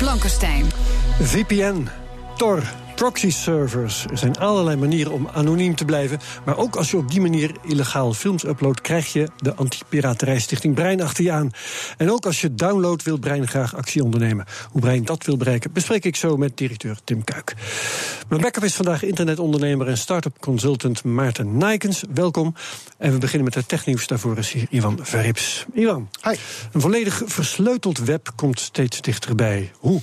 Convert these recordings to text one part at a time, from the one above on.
Blankenstein. VPN, Tor, proxy servers. Er zijn allerlei manieren om anoniem te blijven. Maar ook als je op die manier illegaal films uploadt, krijg je de Anti-Piraterijstichting Brein achter je aan. En ook als je downloadt, wil Brein graag actie ondernemen. Hoe Brein dat wil bereiken, bespreek ik zo met directeur Tim Kuik. Mijn backup is vandaag internetondernemer en start-up consultant Maarten Nijkens. Welkom. En we beginnen met het technieuws. Daarvoor is hier Ivan Verrips. Ivan, Hi. een volledig versleuteld web komt steeds dichterbij. Hoe?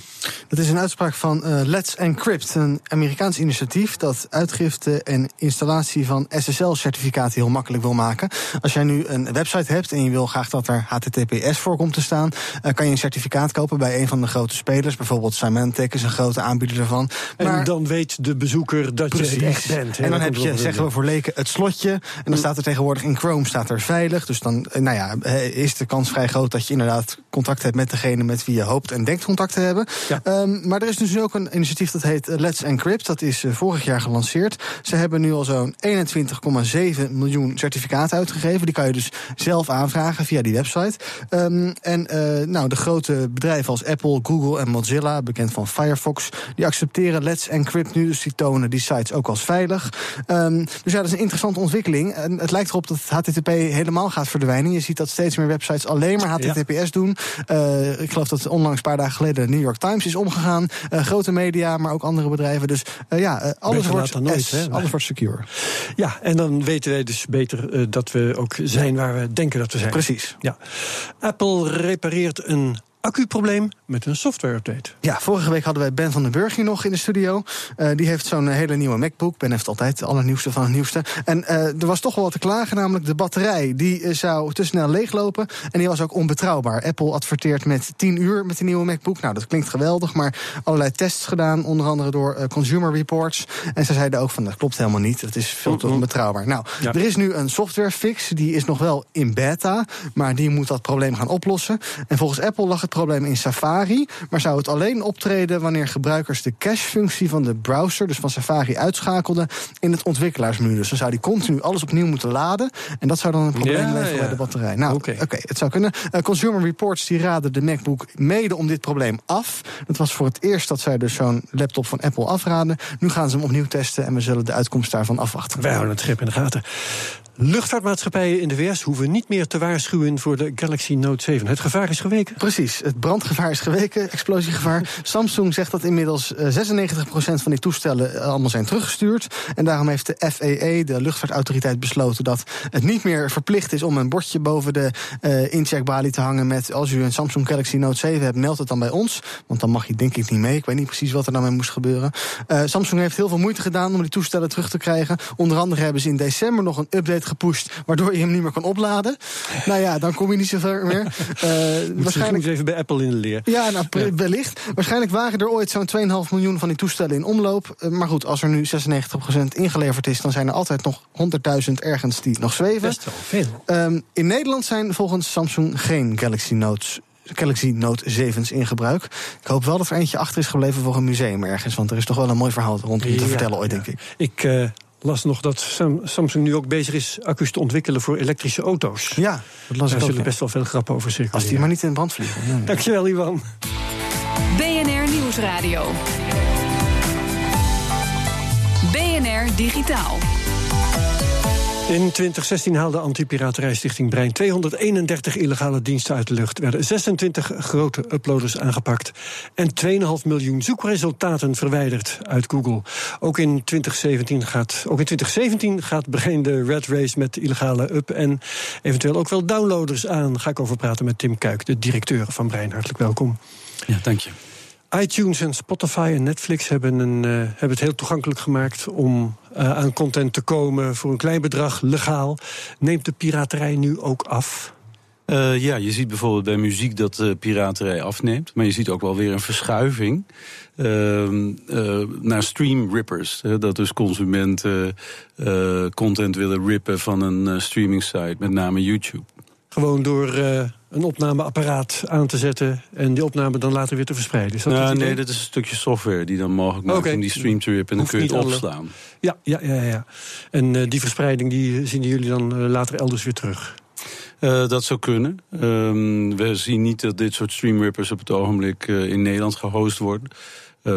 Dat is een uitspraak van eh, Let's Encrypt, een Amerikaans initiatief dat uitgifte en installatie van SSL-certificaten heel makkelijk wil maken. Als jij nu een website hebt en je wil graag dat er HTTPS voor komt te staan, eh, kan je een certificaat kopen bij een van de grote spelers. Bijvoorbeeld Symantec is een grote aanbieder daarvan. En dan weet de bezoeker dat je het echt bent. hè? En dan heb je, zeggen we voor leken, het slotje. En dan staat er tegenwoordig in Chrome staat er veilig. Dus dan eh, nou ja, eh, is de kans vrij groot dat je inderdaad contact hebt met degene met wie je hoopt en denkt contact te hebben. Ja. Ehm, maar er is dus ook een initiatief dat heet Let's Encrypt. Dat is eh, vorig jaar gelanceerd. Ze hebben nu al zo'n 21,7 miljoen certificaten uitgegeven. Die kan je dus zelf aanvragen via die website. Ehm, en eh, nou, de grote bedrijven als Apple, Google en Mozilla, bekend van Firefox, die accepteren Let's Encrypt nu. Dus die tonen die sites ook als veilig. Ehm, dus ja, dat is een interessante ontwikkeling. En het lijkt erop dat HTTP helemaal gaat verdwijnen. Je ziet dat steeds meer websites alleen maar HTTPS doen. Eh, ik geloof dat onlangs een paar dagen geleden de New York Times is omgegaan. Grote media, maar ook andere bedrijven. Dus eh, ja, eh, alles, wordt, dan nooit, S, hè? alles wordt secure. Ja, en dan weten wij dus beter eh, dat we ook zijn waar we denken dat we zijn. Precies. Ja. Apple repareert een accuprobleem met een software-update. Ja, vorige week hadden wij Ben van den Burg hier nog in de studio. Eh, die heeft zo'n hele nieuwe MacBook. Ben heeft altijd het allernieuwste van het nieuwste. En eh, er was toch wel wat te klagen, namelijk de batterij. Die eh, zou te snel leeglopen en die was ook onbetrouwbaar. Apple adverteert met 10 uur met de nieuwe MacBook. Nou, dat klinkt geweldig, maar allerlei tests gedaan. Onder andere door Consumer Reports. En ze zeiden ook van, dat klopt helemaal niet. Dat is veel te onbetrouwbaar. Nou, Ja. er is nu een software fix. Die is nog wel in beta, maar die moet dat probleem gaan oplossen. En volgens Apple lag het probleem in Safari, maar zou het alleen optreden wanneer gebruikers de cache-functie van de browser, dus van Safari, uitschakelden in het ontwikkelaarsmenu. Dus dan zou die continu alles opnieuw moeten laden. En dat zou dan een probleem Ja, leveren ja. bij de batterij. Nou, Oké. het zou kunnen. Eh, Consumer Reports die raden de MacBook mede om dit probleem af. Het was voor het eerst dat zij dus zo'n laptop van Apple afraden. Nu gaan ze hem opnieuw testen en we zullen de uitkomst daarvan afwachten. Wij houden het schip in de gaten. Luchtvaartmaatschappijen in de VS hoeven niet meer te waarschuwen voor de Galaxy Note 7. Het gevaar is geweken. Precies, het brandgevaar is geweken, explosiegevaar. Samsung zegt dat inmiddels eh, 96% van die toestellen eh, allemaal zijn teruggestuurd. En daarom heeft de FAA, de luchtvaartautoriteit, besloten dat het niet meer verplicht is om een bordje boven de eh, incheckbalie te hangen met als u een Samsung Galaxy Note 7 hebt, meld het dan bij ons. Want dan mag je denk ik niet mee. Ik weet niet precies wat er dan mee moest gebeuren. Eh, Samsung heeft heel veel moeite gedaan om die toestellen terug te krijgen. Onder andere hebben ze in december nog een update gepusht, waardoor je hem niet meer kan opladen. Nou ja, dan kom je niet zo ver meer. Eh, Waarschijnlijk waarschijnlijk even bij Apple in de leer. ja, nou, Ja. wellicht. Waarschijnlijk waren er ooit zo'n 2,5 miljoen van die toestellen in omloop. Eh, Maar goed, als er nu 96% ingeleverd is, dan zijn er altijd nog 100.000 ergens die nog zweven. Best wel veel. Ehm, in Nederland zijn volgens Samsung geen Galaxy Notes. Galaxy Note 7's in gebruik. Ik hoop wel dat er eentje achter is gebleven voor een museum ergens. Want er is toch wel een mooi verhaal rondom te Ja, vertellen ooit, ja. denk ik. Ik eh, las nog dat Sam- Samsung nu ook bezig is accu's te ontwikkelen voor elektrische auto's. Ja, dat las Daar ik zullen best wel veel grappen over circuleren. Als die maar niet in brand vliegen. Dankjewel, Ivan. BNR Nieuwsradio. BNR Digitaal. In 2016 haalde Antipiraterijstichting Brein 231 illegale diensten uit de lucht. Werden 26 grote uploaders aangepakt. En 2,5 miljoen zoekresultaten verwijderd uit Google. Ook in 2017 gaat, ook in 2017 gaat Brein de Red Race met illegale up- en eventueel ook wel downloaders aan. Ga ik over praten met Tim Kuik, de directeur van Brein. Hartelijk welkom. Ja, dank je. iTunes en Spotify en Netflix hebben, een, eh, hebben het heel toegankelijk gemaakt om eh, aan content te komen voor een klein bedrag legaal. Neemt de piraterij nu ook af? Uh, ja, je ziet bijvoorbeeld bij muziek dat de piraterij afneemt. Maar je ziet ook wel weer een verschuiving uh, uh, naar streamrippers. dat dus consumenten content willen rippen van een streaming site, met name YouTube. Gewoon door een opnameapparaat aan te zetten en die opname dan later weer te verspreiden. Is dat nou, nee, dat is een stukje software die dan mogelijk maakt om die stream te rippen en dan kun je het opslaan. Ja, ja, ja, ja. En uh, die verspreiding die zien jullie dan uh, later elders weer terug? Uh, dat zou kunnen. Um, we zien niet dat dit soort streamrippers op het ogenblik in Nederland gehost worden.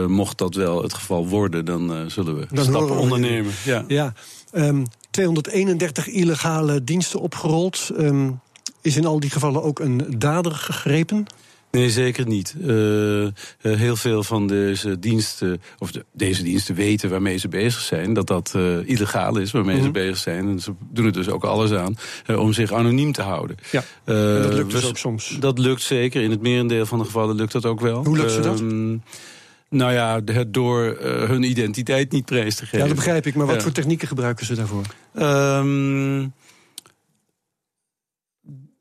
mocht dat wel het geval worden, dan zullen we dan stappen ondernemen. Ja, ja. Um, 231 illegale diensten opgerold. Um, is in al die gevallen ook een dader gegrepen? Nee, zeker niet. Uh, heel veel van deze diensten, of de, deze diensten weten waarmee ze bezig zijn, dat dat uh, illegaal is waarmee ze mhm. bezig zijn. En ze doen er dus ook alles aan om zich anoniem te houden. Ja, dat lukt dus ook soms. Dat lukt zeker. In het merendeel van de gevallen lukt dat ook wel. Hoe lukt ze dat? Ehm, nou ja, door hun identiteit niet prijs te geven. Ja, dat begrijp ik. Maar wat voor technieken gebruiken ze daarvoor? Um,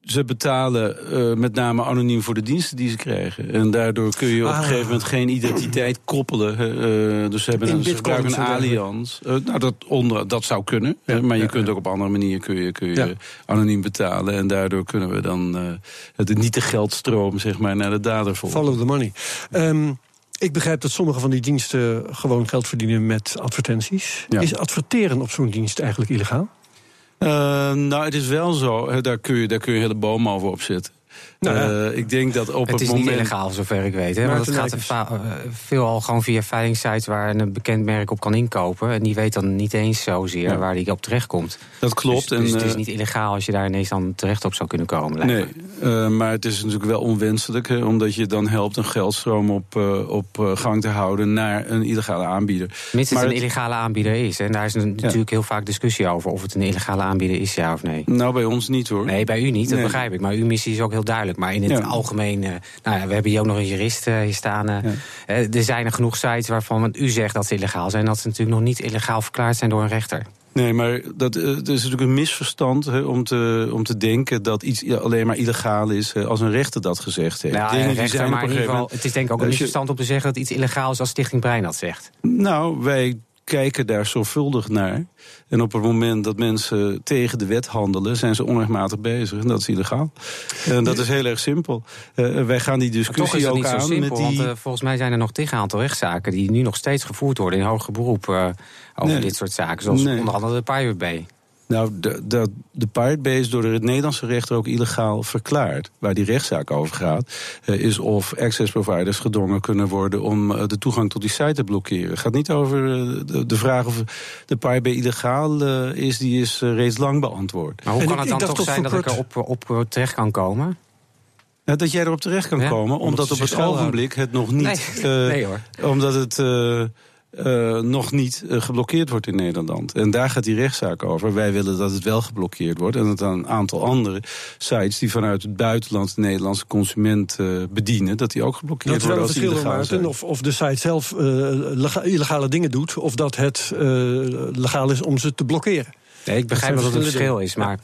ze betalen uh, met name anoniem voor de diensten die ze krijgen. En daardoor kun je op een ah. gegeven moment geen identiteit koppelen. Uh, dus ze, hebben een, ze gebruiken een allianz. Uh, nou, dat, onder, dat zou kunnen. Ja, maar je kunt ook op andere manieren kun je, kun je anoniem betalen. En daardoor kunnen we dan de niet de geldstroom zeg maar, naar de dader volgen. Follow the money. Um, ik begrijp dat sommige van die diensten gewoon geld verdienen met advertenties. Is adverteren op zo'n dienst eigenlijk illegaal? Uh, nou, het is wel zo. Daar kun je, daar kun je hele bomen over opzetten. Nou uh, ik denk dat op het, het is moment... niet illegaal, zover ik weet. Hè? Want het gaat uh, veelal gewoon via veilingsites waar een bekend merk op kan inkopen. En die weet dan niet eens zozeer waar die op terecht komt. Dat klopt. Dus, dus het is niet illegaal als je daar ineens dan terecht op zou kunnen komen. Nee, uh, maar het is natuurlijk wel onwenselijk. Hè, omdat je dan helpt een geldstroom op, op gang te houden naar een illegale aanbieder. Mits het een illegale aanbieder is. En daar is natuurlijk heel vaak discussie over of het een illegale aanbieder is, ja of nee. Nou, bij ons niet hoor. Nee, bij u niet, dat begrijp ik. Maar uw missie is ook heel duidelijk. Maar in het algemeen, uh, nou ja, we hebben hier ook nog een jurist uh, hier staan. Uh, er zijn er genoeg sites waarvan u zegt dat ze illegaal zijn, dat ze natuurlijk nog niet illegaal verklaard zijn door een rechter. Nee, maar dat, is natuurlijk een misverstand om, te, om te denken dat iets alleen maar illegaal is als een rechter dat gezegd heeft. Nou, rechter, die zijn maar in ieder geval, het is denk ik ook een misverstand om te zeggen dat iets illegaal is als Stichting Brein dat zegt. Nou, wij kijken daar zorgvuldig naar. En op het moment dat mensen tegen de wet handelen, zijn ze onrechtmatig bezig. En dat is illegaal. En dat is heel erg simpel. Uh, wij gaan die discussie ook aan. Simpel, met die... Want, uh, volgens mij zijn er nog tegen aantal rechtszaken die nu nog steeds gevoerd worden in hoger beroep uh, over dit soort zaken. Zoals nee. onder andere de Pirate Bay. Nou, de, de, de Pirate Bay is door het Nederlandse rechter ook illegaal verklaard. Waar die rechtszaak over gaat, uh, is of access providers gedwongen kunnen worden om uh, de toegang tot die site te blokkeren. Het gaat niet over uh, de, de, vraag of de Pirate Bay illegaal is, die is reeds lang beantwoord. Maar hoe kan het dan toch zijn dat ik er op, op terecht kan komen? dat jij erop terecht kan ja? komen, omdat, omdat op het ogenblik het nog niet. Nee, nee hoor. Omdat het uh, nog niet uh, geblokkeerd wordt in Nederland. En daar gaat die rechtszaak over. Wij willen dat het wel geblokkeerd wordt. En dat een aantal andere sites die vanuit het buitenland de Nederlandse consument uh, bedienen, dat die ook geblokkeerd worden. Dat is wel een verschil, Maarten, of, of de site zelf illegale dingen doet, of dat het legaal is om ze te blokkeren. Nee, ik begrijp dat het een verschil is, maar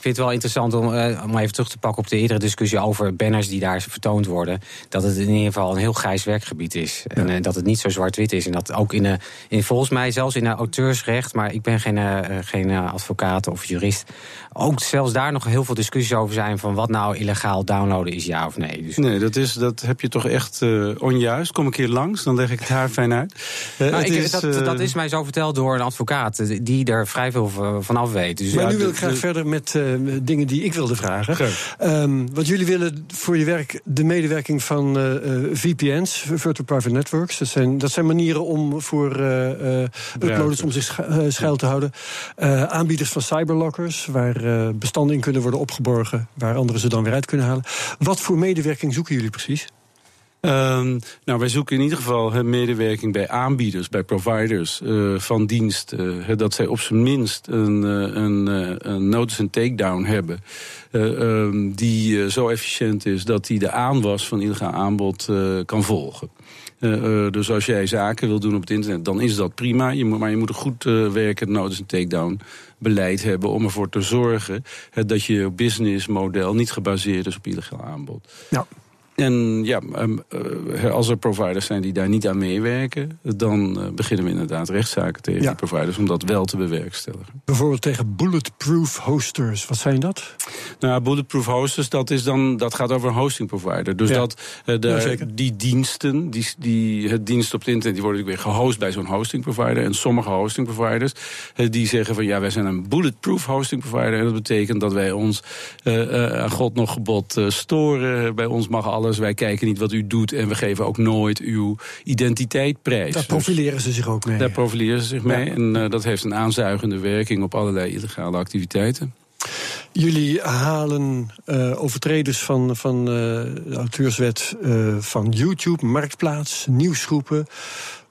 vind het wel interessant om, uh, om even terug te pakken op de eerdere discussie over banners die daar vertoond worden. Dat het in ieder geval een heel grijs werkgebied is. En uh, dat het niet zo zwart-wit is. En dat ook in, in volgens mij zelfs in auteursrecht, maar ik ben geen, geen advocaat of jurist. Ook zelfs daar nog heel veel discussies over zijn van wat nou illegaal downloaden is, ja of nee. Dus nee, dat, is, dat heb je toch echt onjuist. Kom een keer langs, dan leg ik het haar fijn uit. Nou, ik, is, dat, dat, is mij zo verteld door een advocaat die er vrij veel van af weet. Dus maar ja, nu wil ik graag verder met uh, dingen die ik wilde vragen. Um, want jullie willen voor je werk de medewerking van uh, uh, VPN's, Virtual Private Networks. Dat zijn, dat zijn manieren om voor uploaders om zich schuil te houden. aanbieders van cyberlockers, waar bestanden in kunnen worden opgeborgen, waar anderen ze dan weer uit kunnen halen. Wat voor medewerking zoeken jullie precies? Ehm, nou, wij zoeken in ieder geval medewerking bij aanbieders, bij providers uh, van dienst. Uh, dat zij op zijn minst een, uh, een, een notice and takedown hebben. Um, die zo efficiënt is dat die de aanwas van illegaal aanbod kan volgen. dus als jij zaken wil doen op het internet, dan is dat prima. Je moet, maar je moet een goed werkend notice and takedown beleid hebben om ervoor te zorgen dat je businessmodel niet gebaseerd is op illegaal aanbod. Ja. En ja, ehm, eh, als er providers zijn die daar niet aan meewerken, dan eh, beginnen we inderdaad rechtszaken tegen die providers om dat wel te bewerkstelligen. Bijvoorbeeld tegen bulletproof hosters. Wat zijn dat? Nou, bulletproof hosters, dat, is dan, dat gaat over een hosting provider. Dus dat uh, de, die diensten, die, die, het dienst op het internet, die worden weer gehost bij zo'n hosting provider. En sommige hosting providers die zeggen van ja, wij zijn een bulletproof hosting provider. En dat betekent dat wij ons aan God nog gebod storen. Bij ons mag alles wij kijken niet wat u doet en we geven ook nooit uw identiteit prijs. Daar profileren ze zich ook mee. Daar profileren ze zich mee. En uh, dat heeft een aanzuigende werking op allerlei illegale activiteiten. Jullie halen uh, overtreders van, van uh, de auteurswet van YouTube, Marktplaats, nieuwsgroepen.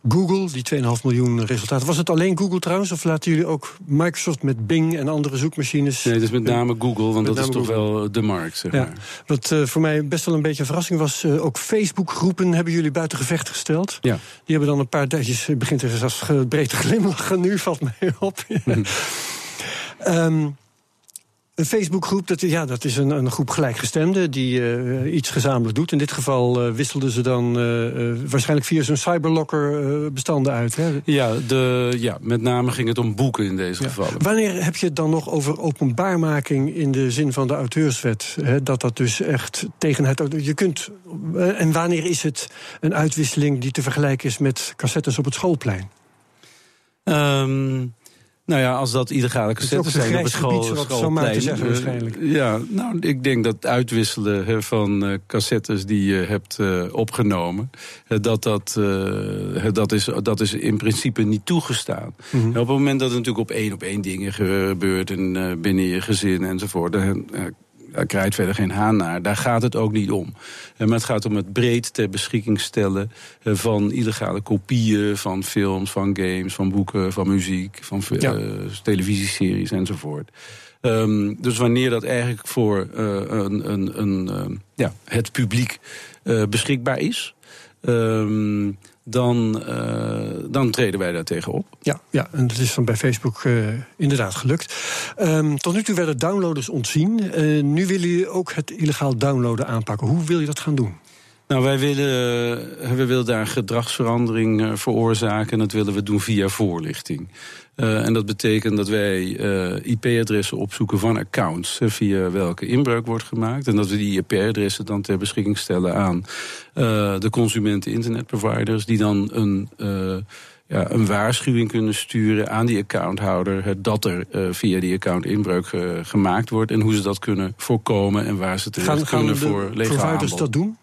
Google, die 2,5 miljoen resultaten. Was het alleen Google trouwens? Of laten jullie ook Microsoft met Bing en andere zoekmachines? Nee, het is met name Google, want dat is toch wel de markt. Zeg maar. Wat uh, voor mij best wel een beetje een verrassing was, uh, ook Facebook-groepen hebben jullie buiten gevecht gesteld. Ja. Die hebben dan een paar duizendjes, begint er zelfs breed te glimlachen nu, valt mij op. um, Een Facebookgroep, dat, ja, dat is een, een groep gelijkgestemden die uh, iets gezamenlijk doet. In dit geval uh, wisselden ze dan uh, waarschijnlijk via zo'n cyberlocker bestanden uit. Hè? Ja, de, ja, met name ging het om boeken in deze ja. gevallen. Wanneer heb je het dan nog over openbaarmaking in de zin van de auteurswet? Hè? Dat dat dus echt tegen het. Je kunt. En wanneer is het een uitwisseling die te vergelijken is met cassettes op het schoolplein? Um, nou ja, als dat illegale cassettes zijn op het school, schoolplein. Zeggen, waarschijnlijk. Ja, nou, ik denk dat uitwisselen he, van uh, cassettes die je hebt uh, opgenomen, dat, dat, dat, is, dat is in principe niet toegestaan. Mm -hmm. op het moment dat er natuurlijk op één op één dingen gebeurt en binnen je gezin enzovoort, dan daar krijgt verder geen haan naar. Daar gaat het ook niet om. Maar het gaat om het breed ter beschikking stellen van illegale kopieën van films, van games, van boeken, van muziek, van ja. uh, televisieseries enzovoort. Um, dus wanneer dat eigenlijk voor uh, een, een, een, ja, het publiek beschikbaar is. Um, dan, uh, dan treden wij daar tegen op. Ja, ja en dat is van bij Facebook uh, inderdaad gelukt. Um, tot nu toe werden downloaders ontzien. Uh, nu willen jullie ook het illegaal downloaden aanpakken. Hoe wil je dat gaan doen? Nou, wij willen, we willen daar gedragsverandering veroorzaken. En dat willen we doen via voorlichting. Uh, en dat betekent dat wij uh, IP-adressen opzoeken van accounts uh, via welke inbreuk wordt gemaakt. En dat we die IP-adressen dan ter beschikking stellen aan de consumenten internetproviders, die dan een ja, een waarschuwing kunnen sturen aan die accounthouder dat er uh, via die account inbreuk uh, gemaakt wordt en hoe ze dat kunnen voorkomen en waar ze terecht gaan, kunnen gaan voor legaal providers dat doen?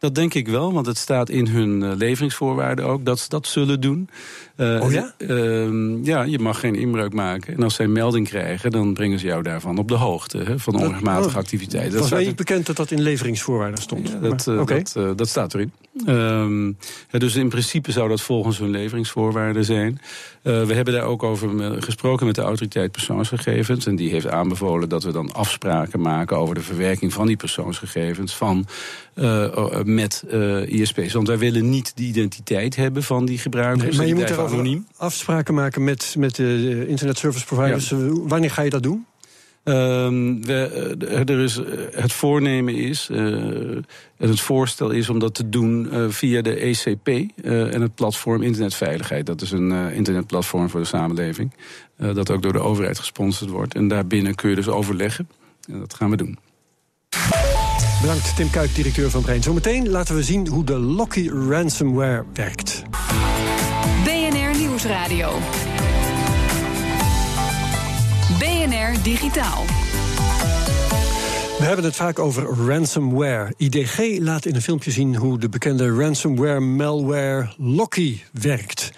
Dat denk ik wel, want het staat in hun uh, leveringsvoorwaarden ook dat ze dat zullen doen. Uh, oh ja? Uh, ja, je mag geen inbreuk maken. En als zij melding krijgen, dan brengen ze jou daarvan op de hoogte hè, van onrechtmatige oh, activiteiten. Het was mij niet bekend dat dat in leveringsvoorwaarden stond. Ja, dat, maar, okay. dat, dat, staat erin. Um, dus in principe zou dat volgens hun leveringsvoorwaarden zijn. We hebben daar ook over gesproken met de autoriteit persoonsgegevens. En die heeft aanbevolen dat we dan afspraken maken over de verwerking van die persoonsgegevens van, uh, met uh, ISP's. Want wij willen niet de identiteit hebben van die gebruikers. Nee, maar je moet anoniem. afspraken maken met, met de internet service providers. Ja. Wanneer ga je dat doen? Um, we, er is, het voornemen is, uh, en het voorstel is om dat te doen uh, via de ECP uh, en het platform Internetveiligheid. Dat is een internetplatform voor de samenleving, dat ook door de overheid gesponsord wordt. En daarbinnen kun je dus overleggen. En dat gaan we doen. Bedankt Tim Kuik, directeur van Brein. Zometeen laten we zien hoe de Locky ransomware werkt. BNR Nieuwsradio. BNR Digitaal. We hebben het vaak over ransomware. IDG laat in een filmpje zien hoe de bekende ransomware malware Locky werkt.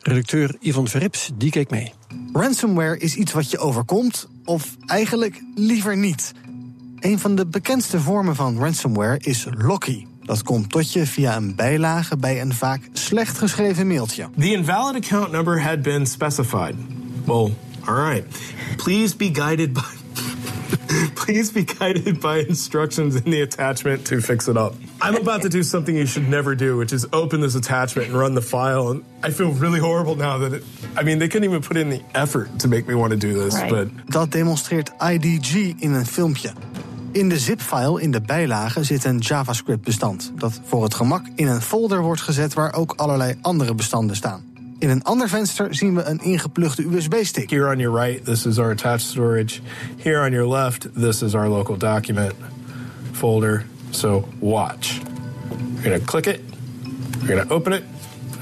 Redacteur Ivan Verrips, die keek mee. Ransomware is iets wat je overkomt, of eigenlijk liever niet. Een van de bekendste vormen van ransomware is Locky. Dat komt tot je via een bijlage bij een vaak slecht geschreven mailtje. The invalid account number had been specified. Well, all right. Please be guided by Please be guided by instructions in the attachment to fix it up. I'm about to do something you should never do, which is open this attachment and run the file. And I feel really horrible now that it. I mean, they couldn't even put in the effort to make me want to do this. Right. But dat demonstreert IDG in een filmpje. In de zip-file in de bijlage zit een JavaScript-bestand dat voor het gemak in een folder wordt gezet waar ook allerlei andere bestanden staan. In een ander venster zien we een ingeplugde USB-stick. Here on your right, this is our attached storage. Here on your left, this is our local document folder. So watch. You're going to click it. You're going to open it.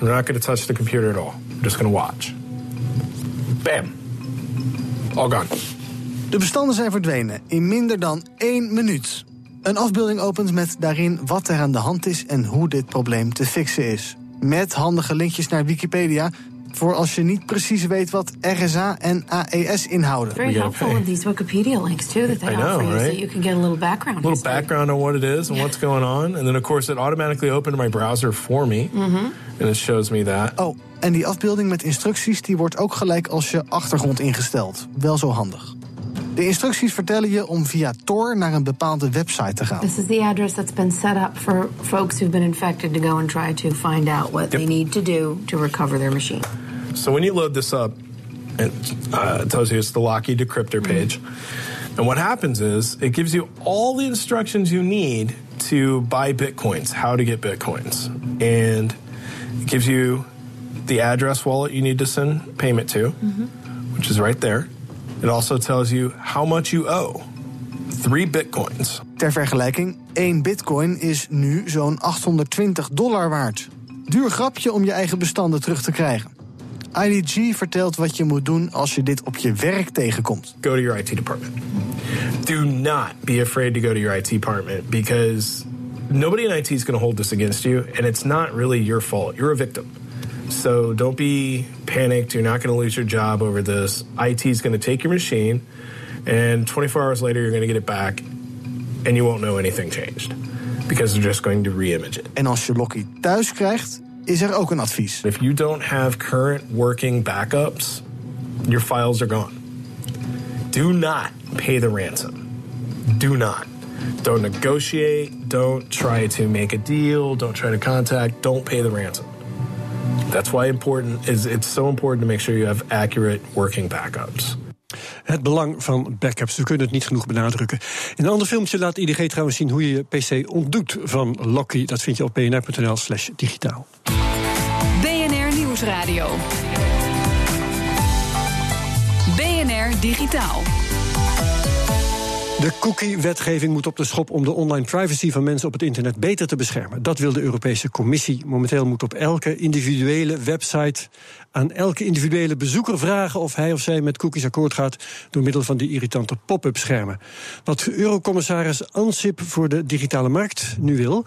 We're not going to touch the computer at all. We're just going to watch. Bam. All gone. De bestanden zijn verdwenen in minder dan één minuut. Een afbeelding opent met daarin wat er aan de hand is en hoe dit probleem te fixen is met handige linkjes naar Wikipedia voor als je niet precies weet wat RSA en AES inhouden. Very helpful with these Wikipedia links too that they I know, offer you, right? so you can get a little background. A little background on what it is and what's going on, and then of course it automatically opened my browser for me, mm -hmm. and it shows me that. Oh, en die afbeelding met instructies die wordt ook gelijk als je achtergrond ingesteld. Wel zo handig. De instructies vertellen je om via Tor naar een bepaalde website te gaan. This is the address that's been set up for folks who've been infected to go and try to find out what yep. they need to do to recover their machine. So when you load this up, it uh, tells you it's the Lockheed Decryptor mm-hmm. page. Mm-hmm. And what happens is it gives you all the instructions you need to buy bitcoins, how to get bitcoins. And it gives you the address wallet you need to send payment to, mm-hmm. which is right there. It also tells you how much you owe. Three bitcoins. Ter vergelijking, één bitcoin is nu zo'n 820 dollar waard. Duur grapje om je eigen bestanden terug te krijgen. IDG vertelt wat je moet doen als je dit op je werk tegenkomt. Go to your IT department. Do not be afraid to go to your IT department because nobody in IT is going to hold this against you and it's not really your fault. You're a victim. So don't be panicked. You're not going to lose your job over this. IT is going to take your machine, and 24 hours later, you're going to get it back, and you won't know anything changed because they're just going to re-image it. En als je Locky thuis krijgt, is er ook een advies. If you don't have current working backups, your files are gone. Do not pay the ransom. Do not. Don't negotiate. Don't try to make a deal. Don't try to contact. Don't pay the ransom. That's why important is it's so important to make sure you have accurate working backups. Het belang van backups, we kunnen het niet genoeg benadrukken. In een ander filmpje laat IDG trouwens zien hoe je je PC ontdoet van Locky. Dat vind je op bnr.nl/slash digitaal. BNR Nieuwsradio. BNR Digitaal. De cookie-wetgeving moet op de schop om de online privacy van mensen op het internet beter te beschermen. Dat wil de Europese Commissie. Momenteel moet op elke individuele website aan elke individuele bezoeker vragen of hij of zij met cookies akkoord gaat door middel van die irritante pop-up schermen. Wat Eurocommissaris Ansip voor de digitale markt nu wil,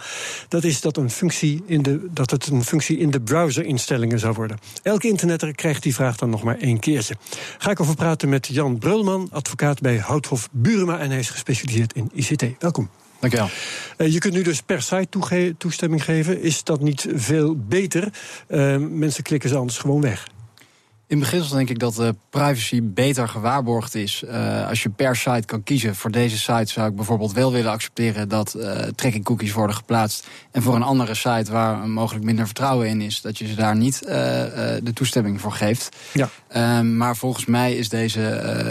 dat is dat, een functie in de, dat het een functie in de browserinstellingen zou worden. Elke internetter krijgt die vraag dan nog maar één keertje. Ga ik over praten met Jan Brulman, advocaat bij Houthof Burema en hij is gespecialiseerd in ICT. Welkom. Dankjewel. Uh, je kunt nu dus per site toestemming geven. Is dat niet veel beter? Uh, mensen klikken ze anders gewoon weg. In beginsel denk ik dat de privacy beter gewaarborgd is uh, als je per site kan kiezen. Voor deze site zou ik bijvoorbeeld wel willen accepteren dat uh, tracking cookies worden geplaatst. En voor een andere site waar mogelijk minder vertrouwen in is, dat je ze daar niet uh, de toestemming voor geeft. Ja. Maar volgens mij is deze,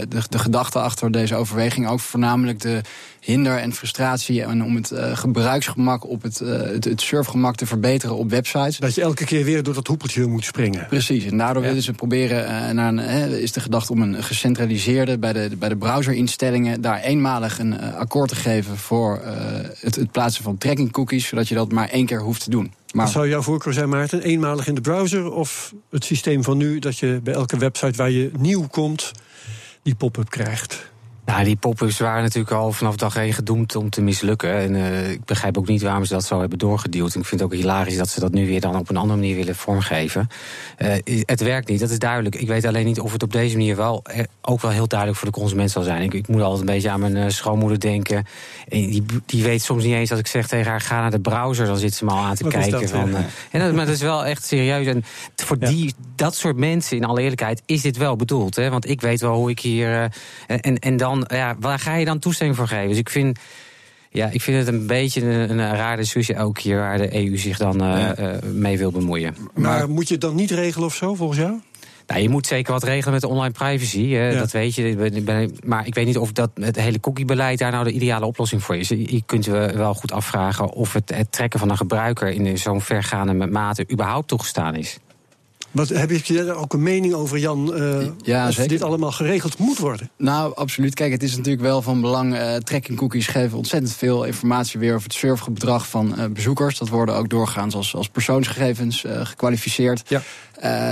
de, de gedachte achter deze overweging ook voornamelijk de hinder en frustratie. En om het uh, gebruiksgemak op het, uh, het, het, surfgemak te verbeteren op websites. Dat je elke keer weer door dat hoepeltje moet springen. Precies. En daardoor willen ze proberen uh, naar een, is de gedachte om een gecentraliseerde bij de, bij de browserinstellingen daar eenmalig een akkoord te geven voor het, het plaatsen van tracking cookies, zodat je dat maar één keer hoeft te doen. Maar... zou jouw voorkeur zijn, Maarten? Eenmalig in de browser of het systeem van nu dat je bij elke website waar je nieuw komt die pop-up krijgt? Nou, die pop-ups waren natuurlijk al vanaf dag één gedoemd om te mislukken. En uh, ik begrijp ook niet waarom ze dat zo hebben doorgeduwd. En ik vind het ook hilarisch dat ze dat nu weer dan op een andere manier willen vormgeven. Uh, het werkt niet, dat is duidelijk. Ik weet alleen niet of het op deze manier wel eh, ook wel heel duidelijk voor de consument zal zijn. Ik, ik moet altijd een beetje aan mijn schoonmoeder denken. En die, die weet soms niet eens als ik zeg tegen haar: ga naar de browser, dan zit ze me al aan te kijken. Dat, van, en dat, maar dat is wel echt serieus. En voor ja. die, dat soort mensen, in alle eerlijkheid, is dit wel bedoeld. Hè? Want ik weet wel hoe ik hier. en, en dan ja, waar ga je dan toestemming voor geven? Dus ik vind. Ja, ik vind het een beetje een, een rare discussie ook hier waar de EU zich dan uh, uh, mee wil bemoeien. Maar, maar, moet je het dan niet regelen of zo, volgens jou? Nou, je moet zeker wat regelen met de online privacy. Ja. Dat weet je. Maar ik weet niet of dat het hele cookiebeleid daar nou de ideale oplossing voor is. Je kunt wel goed afvragen of het, het trekken van een gebruiker in zo'n vergaande mate überhaupt toegestaan is. Wat, heb je daar ook een mening over, Jan? Uh, ja, of dit allemaal geregeld moet worden? Nou, absoluut. Kijk, het is natuurlijk wel van belang. Uh, tracking cookies geven ontzettend veel informatie weer over het surfgedrag van uh, bezoekers. Dat worden ook doorgaans als, als persoonsgegevens gekwalificeerd. Ja.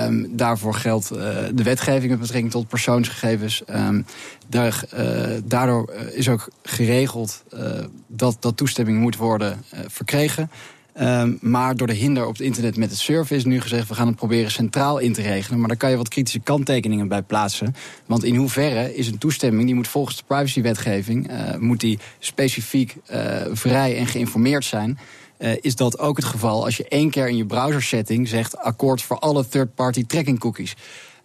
Um, daarvoor geldt de wetgeving met betrekking tot persoonsgegevens. Um, daar, daardoor is ook geregeld dat, dat toestemming moet worden verkregen. Um, maar door de hinder op het internet met het surfen is nu gezegd... we gaan het proberen centraal in te regelen. Maar daar kan je wat kritische kanttekeningen bij plaatsen. Want in hoeverre is een toestemming... die moet volgens de privacywetgeving... Uh, moet die specifiek uh, vrij en geïnformeerd zijn... Uh, is dat ook het geval als je één keer in je browser setting zegt... akkoord voor alle third-party tracking cookies.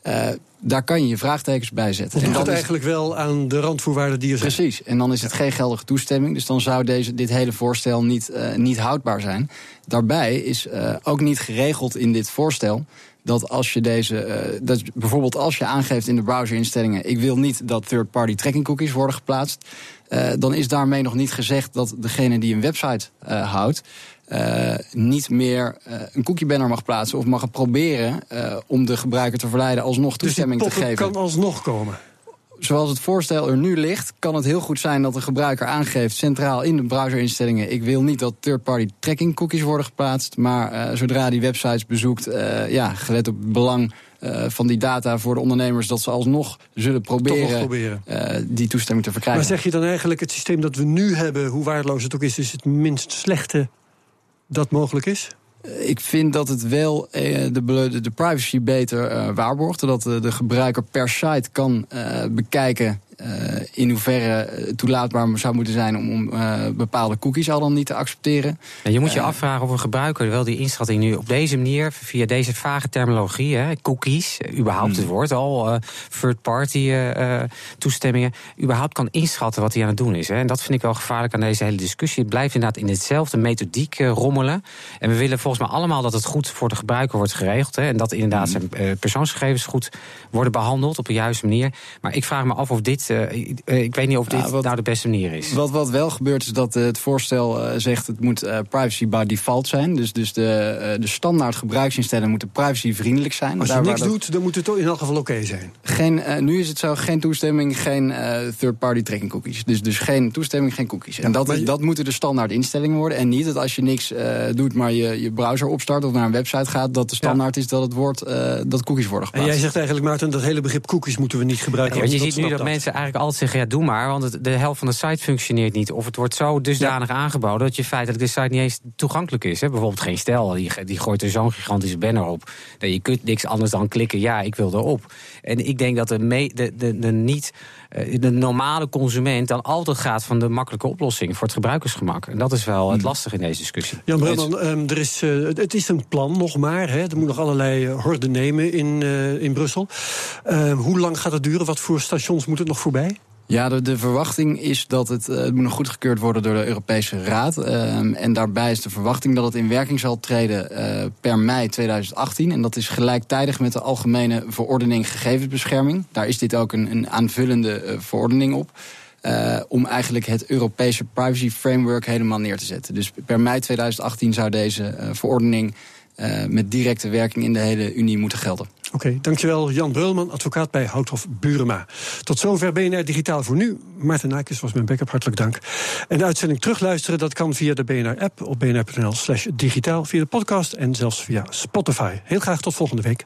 Uh, daar kan je je vraagtekens bij zetten. en dat is eigenlijk wel aan de randvoorwaarden die er zijn. Precies, en dan is het geen geldige toestemming. Dus dan zou deze, dit hele voorstel niet, uh, niet houdbaar zijn. Daarbij is uh, ook niet geregeld in dit voorstel dat als je deze, uh, dat bijvoorbeeld als je aangeeft in de browserinstellingen, ik wil niet dat third-party tracking cookies worden geplaatst, uh, dan is daarmee nog niet gezegd dat degene die een website uh, houdt, uh, niet meer uh, een cookie banner mag plaatsen of mag proberen uh, om de gebruiker te verleiden alsnog dus toestemming dus te geven. kan alsnog komen. Zoals het voorstel er nu ligt, kan het heel goed zijn dat de gebruiker aangeeft centraal in de browserinstellingen: ik wil niet dat third-party tracking cookies worden geplaatst, maar zodra die websites bezoekt, ja, gelet op het belang uh, van die data voor de ondernemers... dat ze alsnog zullen proberen, proberen. Uh, die toestemming te verkrijgen. Maar zeg je dan eigenlijk het systeem dat we nu hebben... hoe waardeloos het ook is, is het minst slechte dat mogelijk is? Ik vind dat het wel de, de, privacy beter uh, waarborgt. Dat de, de gebruiker per site kan bekijken in hoeverre toelaatbaar zou moeten zijn om, om uh, bepaalde cookies al dan niet te accepteren. En je moet je afvragen of een gebruiker wel die inschatting nu op deze manier, via deze vage terminologie, hè, cookies, überhaupt hmm. het woord al, third-party toestemmingen, überhaupt kan inschatten wat hij aan het doen is. Hè. En dat vind ik wel gevaarlijk aan deze hele discussie. Het blijft inderdaad in hetzelfde methodiek rommelen. En we willen volgens mij allemaal dat het goed voor de gebruiker wordt geregeld. Hè, en dat inderdaad hmm. zijn persoonsgegevens goed worden behandeld op de juiste manier. Maar ik vraag me af of dit uh, ik weet niet of dit ja, wat, nou de beste manier is. Wat, wat wel gebeurt is dat uh, het voorstel uh, zegt... het moet privacy by default zijn. Dus, dus de, de standaard gebruiksinstellingen moeten privacyvriendelijk zijn. Als je niks doet, dan moet het toch in elk geval oké okay zijn. Geen, nu is het zo, geen toestemming, geen third-party tracking cookies. Dus, dus geen toestemming, geen cookies. Ja, en dat, je... dat moeten de standaard instellingen worden. En niet dat als je niks doet, maar je, je browser opstart... of naar een website gaat, dat de standaard ja. is dat het woord dat cookies worden geplaatst. En jij zegt eigenlijk, Maarten, dat hele begrip cookies moeten we niet gebruiken. Ja, je ziet nu dat mensen eigenlijk altijd zeggen, ja, doe maar. Want het, de helft van de site functioneert niet. Of het wordt zo dusdanig ja. aangeboden dat je feitelijk de site niet eens toegankelijk is. Hè. Bijvoorbeeld geen stijl, die, die gooit er zo'n gigantische banner op. Dat je kunt niks anders dan klikken, ja, ik wil erop. En ik denk dat de, me, de, de, de niet de normale consument dan altijd gaat van de makkelijke oplossing voor het gebruikersgemak. En dat is wel het hmm. lastige in deze discussie. Jan Brelman, um, er is, uh, het is een plan nog maar. Hè. Er moet nog allerlei horden nemen in, in Brussel. Uh, hoe lang gaat het duren? Wat voor stations moet het nog voorbij? Ja, de, verwachting is dat het, uh, het moet nog goedgekeurd worden door de Europese Raad. Uh, en daarbij is de verwachting dat het in werking zal treden uh, per mei 2018. En dat is gelijktijdig met de Algemene Verordening Gegevensbescherming. Daar is dit ook een, een aanvullende verordening op. om eigenlijk het Europese privacy framework helemaal neer te zetten. Dus per mei 2018 zou deze verordening met directe werking in de hele Unie moeten gelden. Oké, dankjewel Jan Brulman, advocaat bij Houthof Burema. Tot zover BNR Digitaal voor nu. Maarten Nijkes was mijn backup, hartelijk dank. En de uitzending terugluisteren, dat kan via de BNR-app... op bnr.nl digitaal, via de podcast en zelfs via Spotify. Heel graag tot volgende week.